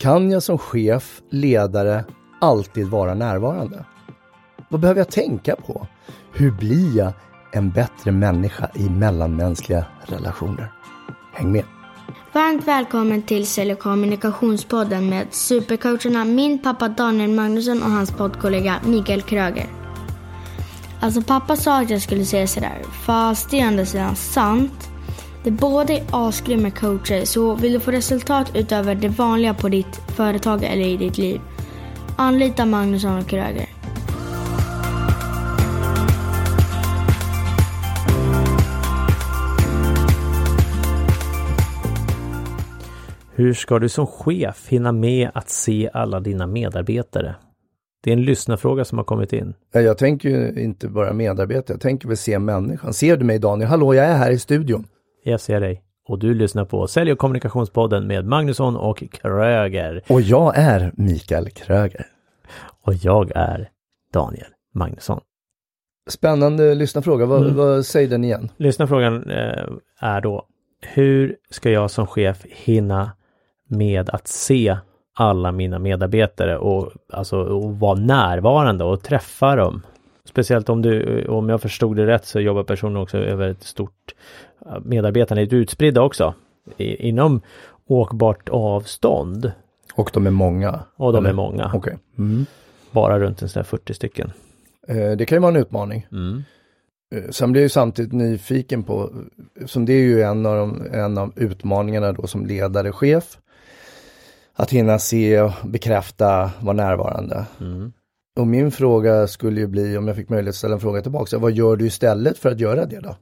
Kan jag som chef, ledare, alltid vara närvarande? Vad behöver jag tänka på? Hur blir jag en bättre människa i mellanmänskliga relationer? Häng med! Varmt välkommen till Sälj och kommunikationspodden med supercoacherna min pappa Daniel Magnusson och hans poddkollega Mikael Kröger. Alltså pappa sa att jag skulle säga sådär, fast det är å andra sidan sant. Det båda är asgrymma coacher, så vill du få resultat utöver det vanliga på ditt företag eller i ditt liv, anlita Magnusson och Kröger. Hur ska du som chef hinna med att se alla dina medarbetare? Det är en lyssnarfråga som har kommit in. Jag tänker ju inte bara medarbetare, jag tänker väl se människan. Ser du mig Daniel? Hallå, jag är här i studion. Jag ser dig. Och du lyssnar på Sälj och kommunikationspodden med Magnusson och Kröger. Och jag är Mikael Kröger. Och jag är Daniel Magnusson. Spännande lyssnarfråga. Vad, mm. vad säger den igen? Lyssnarfrågan eh, är då, hur ska jag som chef hinna med att se alla mina medarbetare och alltså och vara närvarande och träffa dem. Speciellt om du, om jag förstod det rätt så jobbar personen också över ett stort, medarbetarna är utspridda också i, inom åkbart avstånd. Och de är många? Och de eller? är många. Okay. Mm. Bara runt en sån 40 stycken. Eh, det kan ju vara en utmaning. Mm. Eh, sen blir jag ju samtidigt nyfiken på, som det är ju en av, de, en av utmaningarna då som ledare, chef, att hinna se och bekräfta, vara närvarande. Mm. Och min fråga skulle ju bli, om jag fick möjlighet att ställa en fråga tillbaka, vad gör du istället för att göra det då?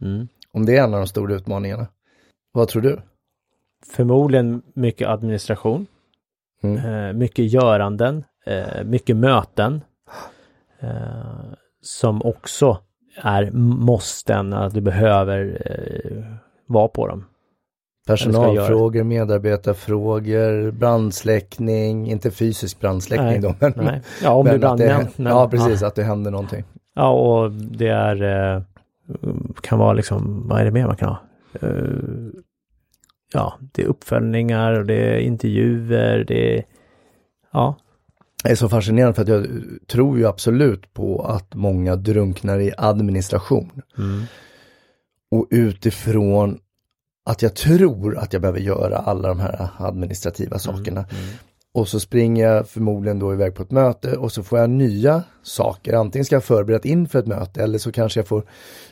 Mm. Om det är en av de stora utmaningarna. Vad tror du? Förmodligen mycket administration. Mm. Eh, mycket göranden, eh, mycket möten. Eh, som också är måsten, att du behöver eh, vara på dem. Personalfrågor, medarbetarfrågor, brandsläckning, inte fysisk brandsläckning nej, då. Men, nej. Ja, om men det, det Ja, precis, ja. att det händer någonting. Ja, och det är, eh, kan vara liksom, vad är det mer man kan ha? Eh, ja, det är uppföljningar och det är intervjuer, det är, ja. Det är så fascinerande för att jag tror ju absolut på att många drunknar i administration. Mm. Och utifrån att jag tror att jag behöver göra alla de här administrativa mm, sakerna. Mm, mm. Och så springer jag förmodligen då iväg på ett möte och så får jag nya saker. Antingen ska jag förberett inför ett möte eller så kanske jag får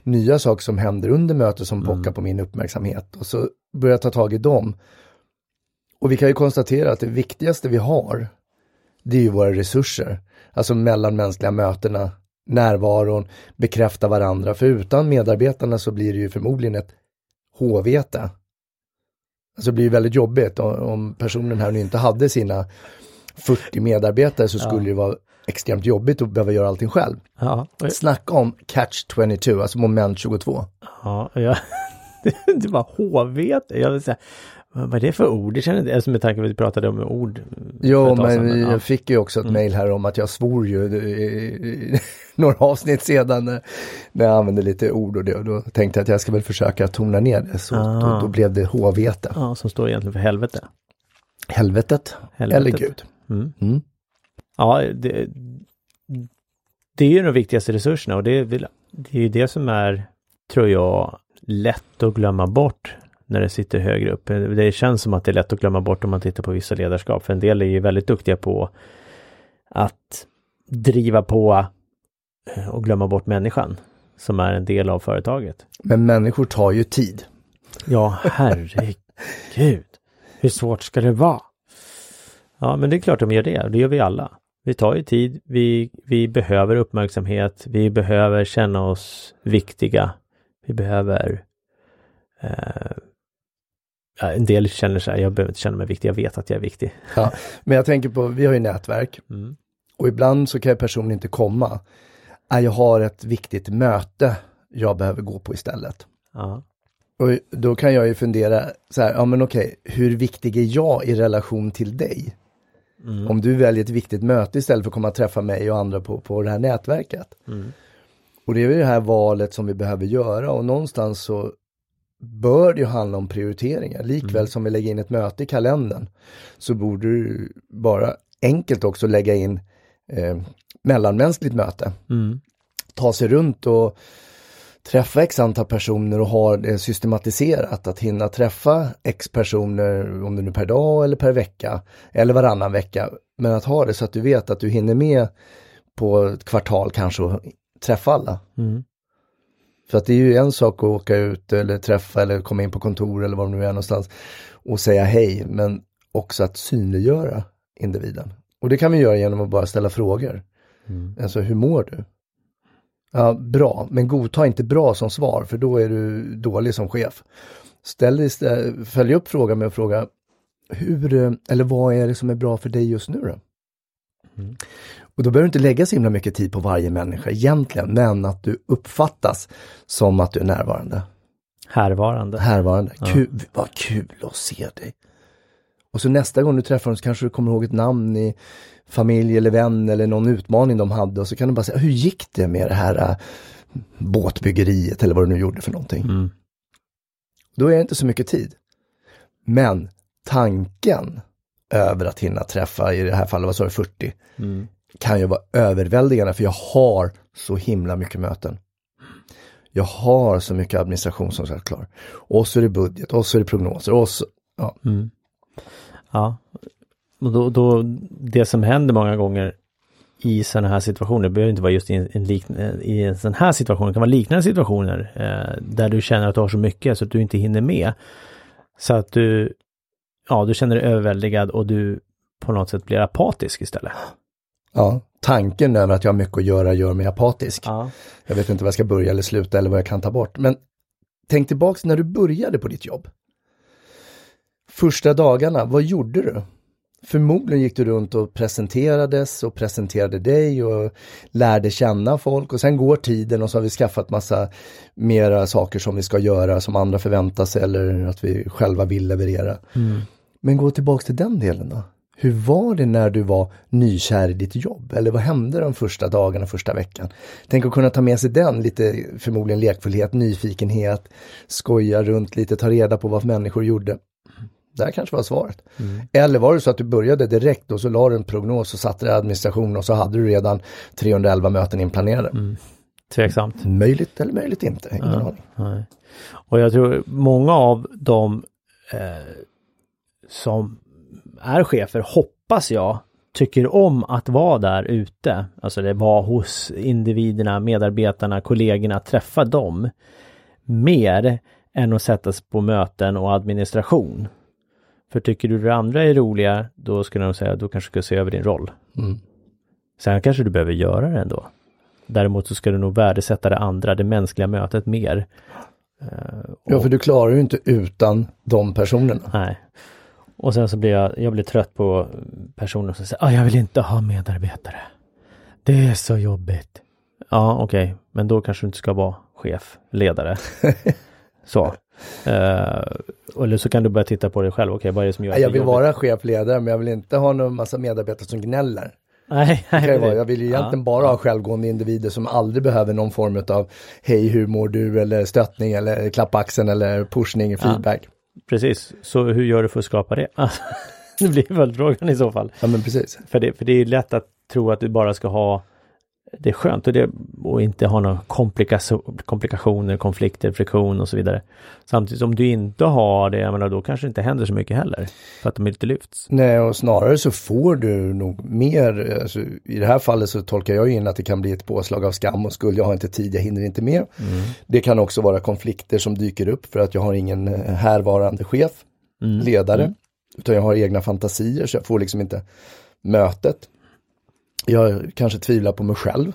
nya saker som händer under mötet som mm. pockar på min uppmärksamhet. Och så börjar jag ta tag i dem. Och vi kan ju konstatera att det viktigaste vi har, det är ju våra resurser. Alltså mellanmänskliga mötena, närvaron, bekräfta varandra. För utan medarbetarna så blir det ju förmodligen ett HVete. Alltså det blir väldigt jobbigt om personen här nu inte hade sina 40 medarbetare så skulle ja. det vara extremt jobbigt att behöva göra allting själv. Ja. Snacka om catch 22, alltså moment 22. Ja, ja. det var HVete. Jag vill säga, vad är det för ord? Det känner inte, alltså med tanke på att vi pratade om ord. Jo, men vi, jag fick ju också ett mm. mail här om att jag svor ju några avsnitt sedan när jag använde lite ord och det och då tänkte jag att jag ska väl försöka tona ner det så ah. då, då, blev det håvete. Ja, som står egentligen för helvete. Helvetet, Helvetet. eller Gud. Mm. Mm. Ja, det, det är ju de viktigaste resurserna och det det är ju det som är, tror jag, lätt att glömma bort när det sitter högre upp. Det känns som att det är lätt att glömma bort om man tittar på vissa ledarskap. För en del är ju väldigt duktiga på att driva på eh, och glömma bort människan som är en del av företaget. Men människor tar ju tid. Ja, herregud. Hur svårt ska det vara? Ja, men det är klart de gör det. Det gör vi alla. Vi tar ju tid. Vi, vi behöver uppmärksamhet. Vi behöver känna oss viktiga. Vi behöver eh, en del känner sig, jag behöver inte känna mig viktig, jag vet att jag är viktig. Ja, men jag tänker på, vi har ju nätverk mm. och ibland så kan personen inte komma. Jag har ett viktigt möte jag behöver gå på istället. Ja. Och då kan jag ju fundera så här, ja men okej, hur viktig är jag i relation till dig? Mm. Om du väljer ett viktigt möte istället för att komma och träffa mig och andra på, på det här nätverket. Mm. Och det är ju det här valet som vi behöver göra och någonstans så bör det ju handla om prioriteringar. Likväl Mm. som vi lägger in ett möte i kalendern så borde du bara enkelt också lägga in eh, mellanmänskligt möte. Mm. Ta sig runt och träffa x antal personer och ha det systematiserat. Att hinna träffa x personer, om det nu per dag eller per vecka eller varannan vecka. Men att ha det så att du vet att du hinner med på ett kvartal kanske och träffa alla. Mm. För att det är ju en sak att åka ut eller träffa eller komma in på kontor eller var det nu är någonstans och säga hej, men också att synliggöra individen. Och det kan vi göra genom att bara ställa frågor. Mm. Alltså, hur mår du? Ja, bra, men godta inte bra som svar, för då är du dålig som chef. Ställ istället, följ upp frågan med att fråga, hur, eller vad är det som är bra för dig just nu då? Mm. Och då behöver du inte lägga så himla mycket tid på varje människa egentligen, men att du uppfattas som att du är närvarande. Härvarande. Härvarande. Ja. Kul, vad kul att se dig. Och så nästa gång du träffar dem så kanske du kommer ihåg ett namn i familj eller vän eller någon utmaning de hade och så kan du bara säga, hur gick det med det här äh, båtbyggeriet eller vad du nu gjorde för någonting. Mm. Då är det inte så mycket tid. Men tanken över att hinna träffa, i det här fallet, vad sa du, 40, Mm kan ju vara överväldigande för jag har så himla mycket möten. Jag har så mycket administration som ska klar. Och så är det budget, och så är det prognoser, och så, ja. Mm. Ja, och då, då, det som händer många gånger i sådana här situationer, det behöver inte vara just i en, en, i en sån här situation, det kan vara liknande situationer eh, där du känner att du har så mycket så att du inte hinner med. Så att du, ja, du känner dig överväldigad och du på något sätt blir apatisk istället ja. Tanken över att jag har mycket att göra gör mig apatisk. Ja. Jag vet inte var jag ska börja eller sluta eller vad jag kan ta bort. Men tänk tillbaks när du började på ditt jobb. Första dagarna, vad gjorde du? Förmodligen gick du runt och presenterades och presenterade dig och lärde känna folk och sen går tiden och så har vi skaffat massa mera saker som vi ska göra som andra förväntar sig eller att vi själva vill leverera. Mm. Men gå tillbaks till den delen då. Hur var det när du var nykär i ditt jobb? Eller vad hände de första dagarna, första veckan? Tänk att kunna ta med sig den, lite förmodligen lekfullhet, nyfikenhet, skoja runt lite, ta reda på vad människor gjorde. Det här kanske var svaret. Eller var det så att du började direkt och så la du en prognos och satte administration och så hade du redan 311 möten inplanerade. Tveksamt. Möjligt eller möjligt inte, ingen Ja. aning. Nej. Och jag tror många av de eh, som är chefer, hoppas jag, tycker om att vara där ute. Alltså det var hos individerna, medarbetarna, kollegorna, träffa dem. Mer än att sättas på möten och administration. För tycker du det andra är roliga, då skulle nog säga, då kanske du ska se över din roll. Mm. Sen kanske du behöver göra det ändå. Däremot så ska du nog värdesätta det andra, det mänskliga mötet mer. Eh, Ja, för du klarar ju inte utan de personerna. Nej. Och sen så blir jag, jag blir trött på personer som säger, ah, jag vill inte ha medarbetare. Det är så jobbigt. Ja, okej, men då kanske du inte ska vara chef, ledare. så. Eh, eller så kan du börja titta på dig själv, okej, vad är det som gör Jag vill jobbigt? vara chefledare men jag vill inte ha någon massa medarbetare som gnäller. Nej, nej. Jag vill ju egentligen bara ha självgående individer som aldrig behöver någon form av hej hur mår du eller stöttning eller klapp på axeln eller pushning, feedback. Precis, så hur gör du för att skapa det? det blir väl frågan i så fall. Ja men precis. För det, för det är lätt att tro att du bara ska ha det är skönt och, det, och inte ha några komplikationer, konflikter, friktion och så vidare. Samtidigt om du inte har det, jag menar, då kanske det inte händer så mycket heller. För att de inte lyfts. Nej och snarare så får du nog mer, alltså, i det här fallet så tolkar jag in att det kan bli ett påslag av skam och skuld, jag har inte tid, jag hinner inte med. Det kan också vara konflikter som dyker upp för att jag har ingen eh, härvarande chef, ledare, utan jag har egna fantasier så jag får liksom inte mötet. Jag kanske tvivlar på mig själv.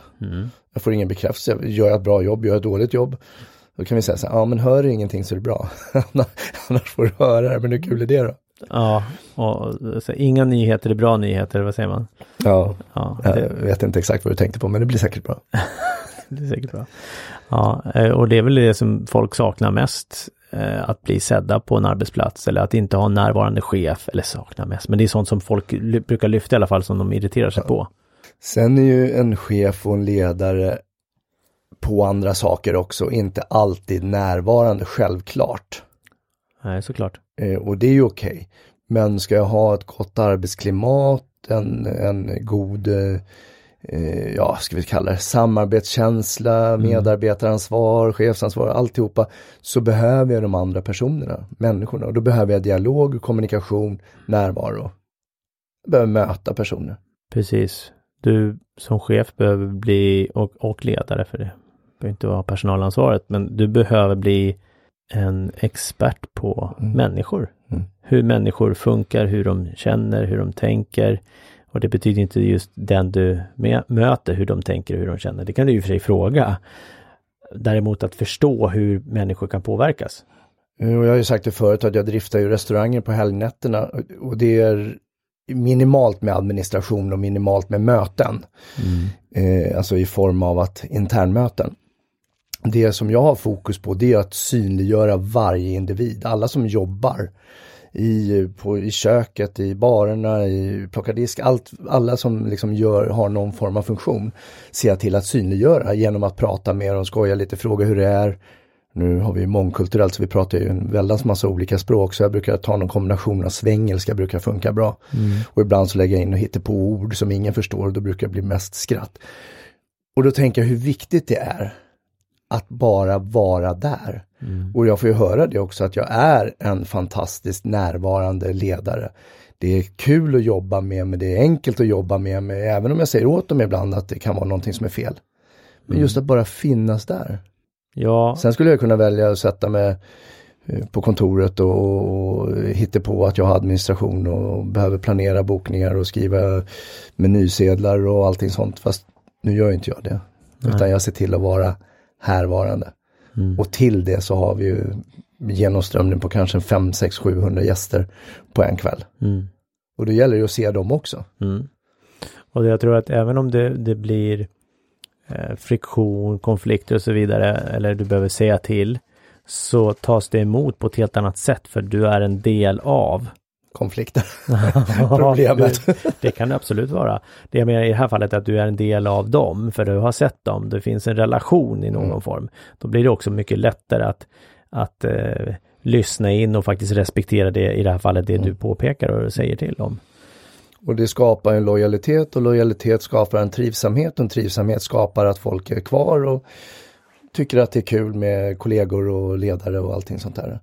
Jag får ingen bekräftelse. Gör jag ett bra jobb? Gör jag ett dåligt jobb? Då kan vi säga så här, ja men hör du ingenting så är det bra. Annars får du höra det, men hur kul är det då? Ja, och så, inga nyheter är bra nyheter, vad säger man? Ja, Ja, jag det, vet inte exakt vad du tänkte på, men det blir säkert bra. det är säkert bra. Ja, eh, och det är väl det som folk saknar mest. eh, Att bli sedda på en arbetsplats eller att inte ha en närvarande chef, eller saknar mest, men det är sånt som folk brukar lyfta i alla fall som de irriterar sig på. Sen är ju en chef och en ledare på andra saker också, inte alltid närvarande självklart. Nej, såklart. Eh, och det är ju okej. Okay. Men ska jag ha ett gott arbetsklimat, en, en god eh, eh, ja, ska vi kalla det, samarbetskänsla, mm. medarbetaransvar, chefsansvar, alltihopa, så behöver jag de andra personerna, människorna. Och då behöver jag dialog, kommunikation, närvaro. Jag behöver möta personer. Precis. Du som chef behöver bli, och, och ledare för det, behöver inte vara personalansvaret, men du behöver bli en expert på mm. människor. Mm. Hur människor funkar, hur de känner, hur de tänker, och det betyder inte just den du möter, hur de tänker och hur de känner. Det kan du och för sig fråga. Däremot att förstå hur människor kan påverkas. Och jag har ju sagt det förut att jag driftar ju restauranger på helgnätterna och det är minimalt med administration och minimalt med möten. Mm. Eh, alltså i form av att internmöten. Det som jag har fokus på det är att synliggöra varje individ, alla som jobbar i, på, i köket, i barerna, i plocka disk, allt, alla som liksom gör, har någon form av funktion ser jag till att synliggöra genom att prata med dem, skoja lite, fråga hur det är. Nu har vi mångkulturellt så vi pratar ju en väldans massa olika språk så jag brukar ta någon kombination av svengelska brukar funka bra. Mm. Och ibland så lägger jag in och hittar på ord som ingen förstår och då brukar det bli mest skratt. Och då tänker jag hur viktigt det är att bara vara där. Mm. Och jag får ju höra det också att jag är en fantastiskt närvarande ledare. Det är kul att jobba med men det är enkelt att jobba med mig, även om jag säger åt dem ibland att det kan vara någonting som är fel. Men just att bara finnas där. Ja. Sen skulle jag kunna välja att sätta mig eh, på kontoret och, och hitta på att jag har administration och behöver planera bokningar och skriva menysedlar och allting sånt. Fast nu gör inte jag det. Nej. Utan jag ser till att vara härvarande. Mm. Och till det så har vi ju genomströmning på kanske 5, 6, 700 gäster på en kväll. Mm. Och då gäller det att se dem också. Mm. Och jag tror att även om det, det blir friktion, konflikter och så vidare, eller du behöver säga till, så tas det emot på ett helt annat sätt för du är en del av konflikter. Problemet. det, det kan det absolut vara. Det jag menar i det här fallet är att du är en del av dem, för du har sett dem. Det finns en relation i någon mm. form. Då blir det också mycket lättare att, att eh, lyssna in och faktiskt respektera det, i det här fallet, det mm. du påpekar och säger till dem. Och det skapar en lojalitet och lojalitet skapar en trivsamhet och en trivsamhet skapar att folk är kvar och tycker att det är kul med kollegor och ledare och allting sånt där.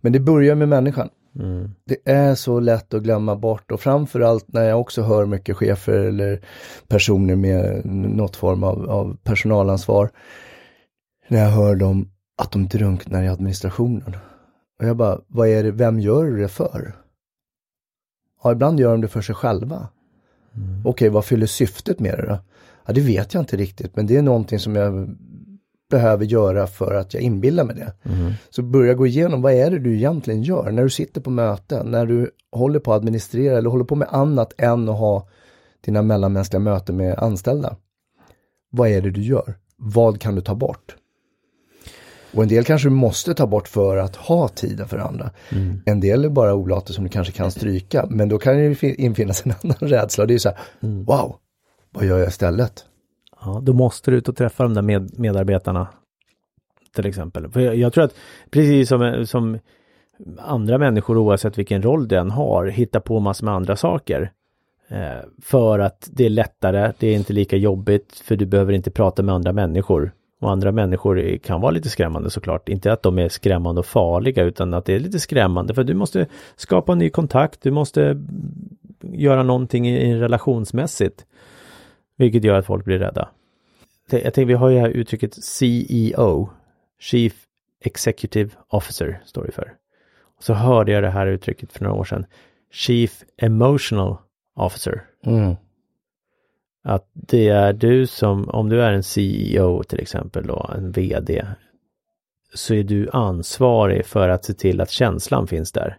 Men det börjar med människan. Mm. Det är så lätt att glömma bort och framförallt när jag också hör mycket chefer eller personer med något form av, av personalansvar. När jag hör dem att de drunknar i administrationen. Och jag bara, vad är det, vem gör du det för? Ja, ibland gör de det för sig själva. Mm. Okej, okay, vad fyller syftet med det då? Ja, det vet jag inte riktigt, men det är någonting som jag behöver göra för att jag inbillar mig det. Mm. Så börja gå igenom vad är det du egentligen gör när du sitter på möten, när du håller på att administrera eller håller på med annat än att ha dina mellanmänskliga möten med anställda. Vad är det du gör? Vad kan du ta bort? Och en del kanske du måste ta bort för att ha tiden för andra. Mm. En del är bara olater som du kanske kan stryka, men då kan det infinnas en annan rädsla. Det är så här, mm. wow, vad gör jag istället? Ja, då måste du ut och träffa de där med, medarbetarna. Till exempel. För jag, jag tror att precis som, som andra människor oavsett vilken roll den har hittar på massor med andra saker. Eh, för att det är lättare, det är inte lika jobbigt för du behöver inte prata med andra människor. Och andra människor kan vara lite skrämmande såklart. Inte att de är skrämmande och farliga utan att det är lite skrämmande för du måste skapa ny kontakt, du måste göra någonting i, relationsmässigt. Vilket gör att folk blir rädda. Jag tänkte, vi har ju här uttrycket CEO, Chief Executive Officer, står det för. Och så hörde jag det här uttrycket för några år sedan, Chief Emotional Officer. Mm. Att det är du som, om du är en CEO till exempel då, en VD, så är du ansvarig för att se till att känslan finns där.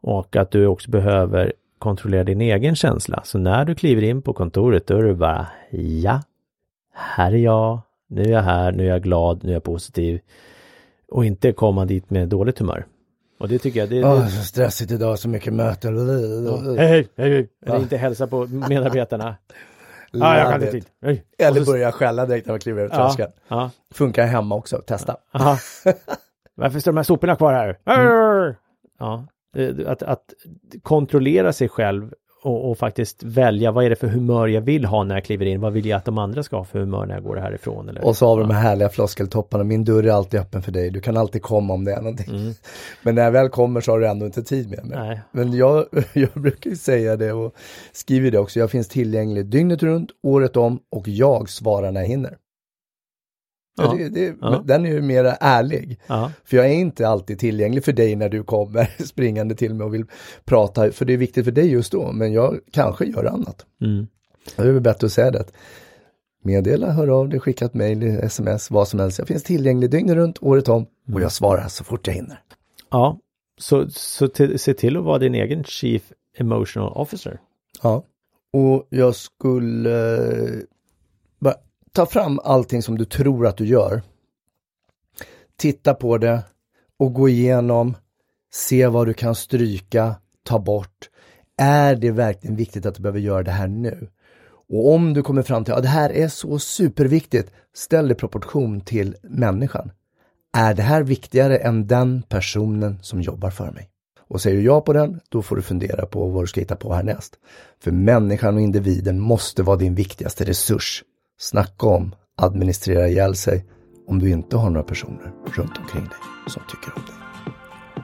Och att du också behöver kontrollera din egen känsla. Så när du kliver in på kontoret då är du bara ja, här är jag, nu är jag här, nu är jag glad, nu är jag positiv. Och inte komma dit med dåligt humör. Och det tycker jag det, oh, så stressigt idag, så mycket möten. hej, hej, hej. Eller inte hälsa på medarbetarna. Ja, jag kan inte it. tid. Nej. Eller så- börja skälla direkt när man kliver ut ja, tröskeln. ja, Funkar hemma också, testa. aha. Varför står de här soporna kvar här? Mm. Ja, eh, att, att kontrollera sig själv och, och faktiskt välja vad är det för humör jag vill ha när jag kliver in? Vad vill jag att de andra ska ha för humör när jag går härifrån? Eller? Och så har vi de här härliga floskeltopparna, min dörr är alltid öppen för dig, du kan alltid komma om det är någonting. Men när jag väl kommer så har du ändå inte tid med mig. Mm. Nej. Men jag, jag brukar säga det och skriver det också, jag finns tillgänglig dygnet runt, året om och jag svarar när jag hinner. Ja. Det, det, Ja. Den är ju mera ärlig. Ja, För jag är inte alltid tillgänglig för dig när du kommer springande till mig och vill prata, för det är viktigt för dig just då, men jag kanske gör annat. mm. Det är väl bättre att säga det. Meddela, hör av dig, skicka ett mejl, sms, vad som helst. Jag finns tillgänglig dygnet runt, året om och jag svarar så fort jag hinner. ja. så, så till, se till att vara din egen Chief Emotional Officer. Ja. Och jag skulle ta fram allting som du tror att du gör. Titta på det och gå igenom, se vad du kan stryka, ta bort. Är det verkligen viktigt att du behöver göra det här nu? Och om du kommer fram till att det här är så superviktigt, ställ det i proportion till människan. Är det här viktigare än den personen som jobbar för mig? Och säger du ja på den, då får du fundera på vad du ska hitta på härnäst. För människan och individen måste vara din viktigaste resurs. Snacka om administrera ihjäl sig om du inte har några personer runt omkring dig som tycker om dig.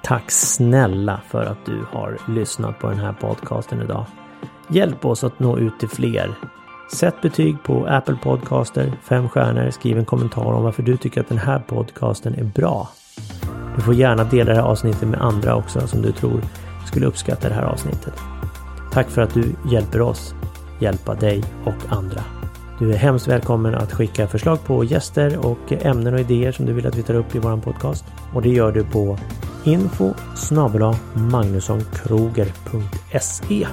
Tack snälla för att du har lyssnat på den här podcasten idag. Hjälp oss att nå ut till fler. Sätt betyg på Apple Podcaster, fem stjärnor, skriv en kommentar om varför du tycker att den här podcasten är bra. Du får gärna dela det här avsnittet med andra också som du tror skulle uppskatta det här avsnittet. Tack för att du hjälper oss hjälpa dig och andra. Du är hemskt välkommen att skicka förslag på gäster och ämnen och idéer som du vill att vi tar upp i vår podcast. Och det gör du på info magnussonkroger.se